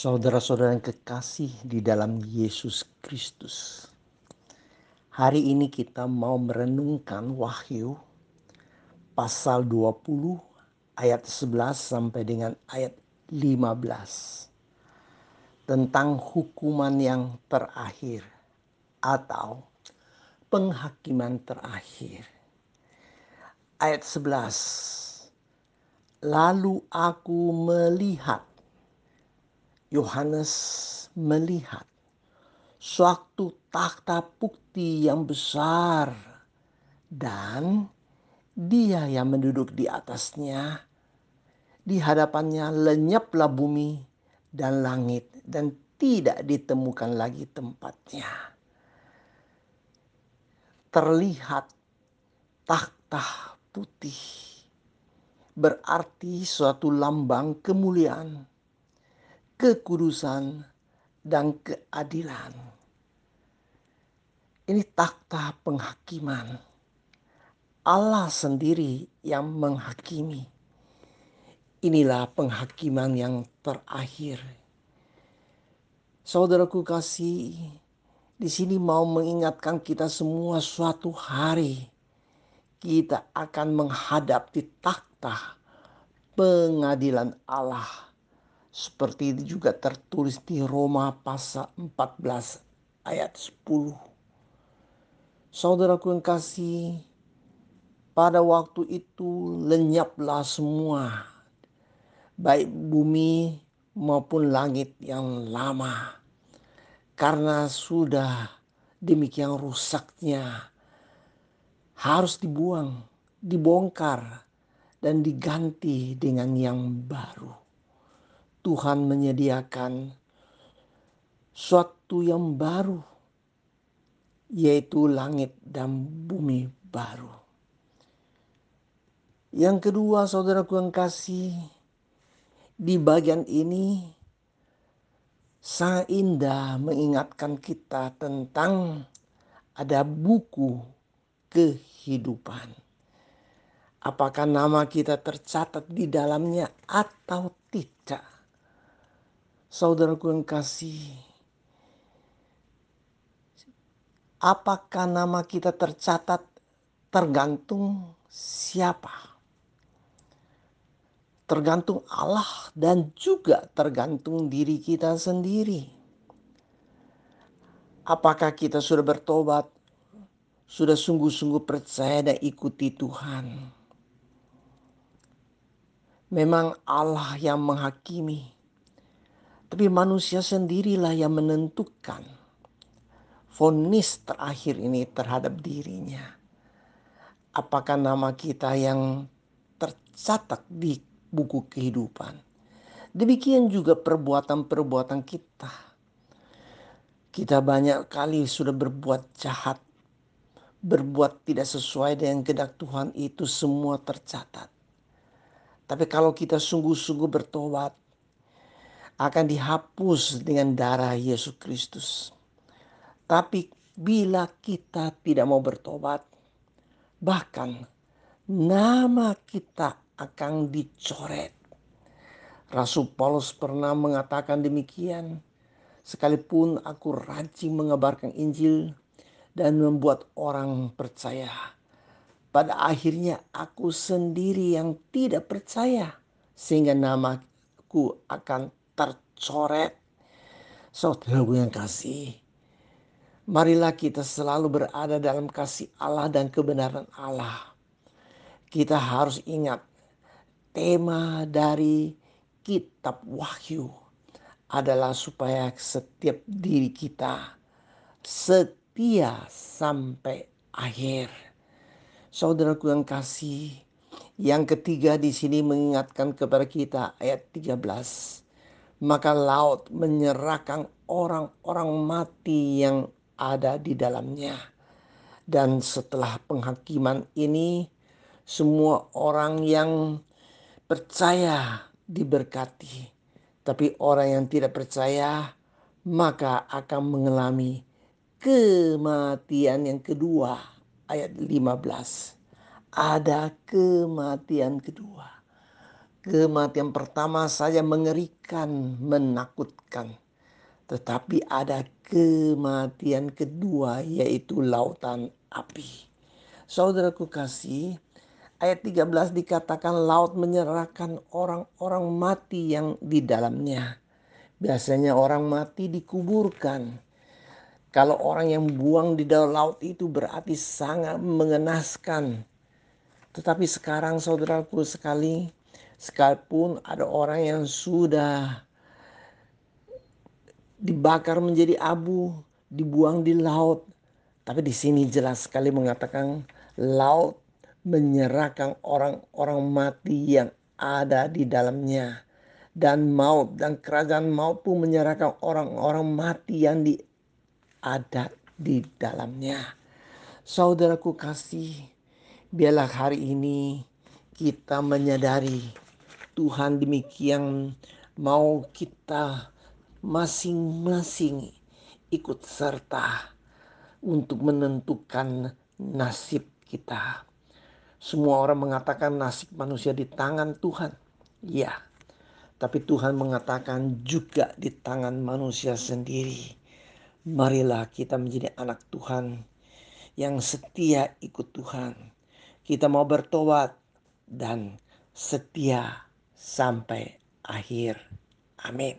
Saudara-saudara yang kekasih di dalam Yesus Kristus. Hari ini kita mau merenungkan Wahyu pasal 20 ayat 11 sampai dengan ayat 15 tentang hukuman yang terakhir atau penghakiman terakhir. Ayat 11 Lalu aku melihat Yohanes melihat suatu takhta bukti yang besar dan dia yang menduduk di atasnya. Di hadapannya lenyaplah bumi dan langit dan tidak ditemukan lagi tempatnya. Terlihat takhta putih berarti suatu lambang kemuliaan kekudusan, dan keadilan. Ini takhta penghakiman. Allah sendiri yang menghakimi. Inilah penghakiman yang terakhir. Saudaraku kasih, di sini mau mengingatkan kita semua suatu hari kita akan menghadap di takhta pengadilan Allah seperti itu juga tertulis di Roma pasal 14 ayat 10. Saudaraku yang kasih, pada waktu itu lenyaplah semua, baik bumi maupun langit yang lama, karena sudah demikian rusaknya, harus dibuang, dibongkar, dan diganti dengan yang baru. Tuhan menyediakan suatu yang baru, yaitu langit dan bumi baru. Yang kedua, saudaraku yang kasih, di bagian ini sangat indah mengingatkan kita tentang ada buku kehidupan. Apakah nama kita tercatat di dalamnya atau tidak? Saudaraku yang kasih, apakah nama kita tercatat tergantung siapa? Tergantung Allah dan juga tergantung diri kita sendiri. Apakah kita sudah bertobat, sudah sungguh-sungguh percaya dan ikuti Tuhan? Memang Allah yang menghakimi tapi manusia sendirilah yang menentukan vonis terakhir ini terhadap dirinya. Apakah nama kita yang tercatat di buku kehidupan? Demikian juga perbuatan-perbuatan kita. Kita banyak kali sudah berbuat jahat, berbuat tidak sesuai dengan kehendak Tuhan itu semua tercatat. Tapi kalau kita sungguh-sungguh bertobat, akan dihapus dengan darah Yesus Kristus. Tapi bila kita tidak mau bertobat, bahkan nama kita akan dicoret. Rasul Paulus pernah mengatakan demikian, sekalipun aku rajin mengabarkan Injil dan membuat orang percaya. Pada akhirnya aku sendiri yang tidak percaya sehingga namaku akan tercoret. Saudara yang kasih, marilah kita selalu berada dalam kasih Allah dan kebenaran Allah. Kita harus ingat tema dari kitab Wahyu adalah supaya setiap diri kita setia sampai akhir. Saudaraku yang kasih, yang ketiga di sini mengingatkan kepada kita ayat 13 maka laut menyerahkan orang-orang mati yang ada di dalamnya. Dan setelah penghakiman ini, semua orang yang percaya diberkati, tapi orang yang tidak percaya maka akan mengalami kematian yang kedua. Ayat 15. Ada kematian kedua. Kematian pertama saja mengerikan, menakutkan. Tetapi ada kematian kedua yaitu lautan api. Saudaraku kasih, ayat 13 dikatakan laut menyerahkan orang-orang mati yang di dalamnya. Biasanya orang mati dikuburkan. Kalau orang yang buang di dalam laut itu berarti sangat mengenaskan. Tetapi sekarang saudaraku sekali, sekalipun ada orang yang sudah dibakar menjadi abu, dibuang di laut. Tapi di sini jelas sekali mengatakan laut menyerahkan orang-orang mati yang ada di dalamnya. Dan maut dan kerajaan maut pun menyerahkan orang-orang mati yang di, ada di dalamnya. Saudaraku kasih, biarlah hari ini kita menyadari Tuhan demikian mau kita masing-masing ikut serta untuk menentukan nasib kita. Semua orang mengatakan nasib manusia di tangan Tuhan. Ya, tapi Tuhan mengatakan juga di tangan manusia sendiri. Marilah kita menjadi anak Tuhan yang setia ikut Tuhan. Kita mau bertobat dan setia sampai akhir. Amin.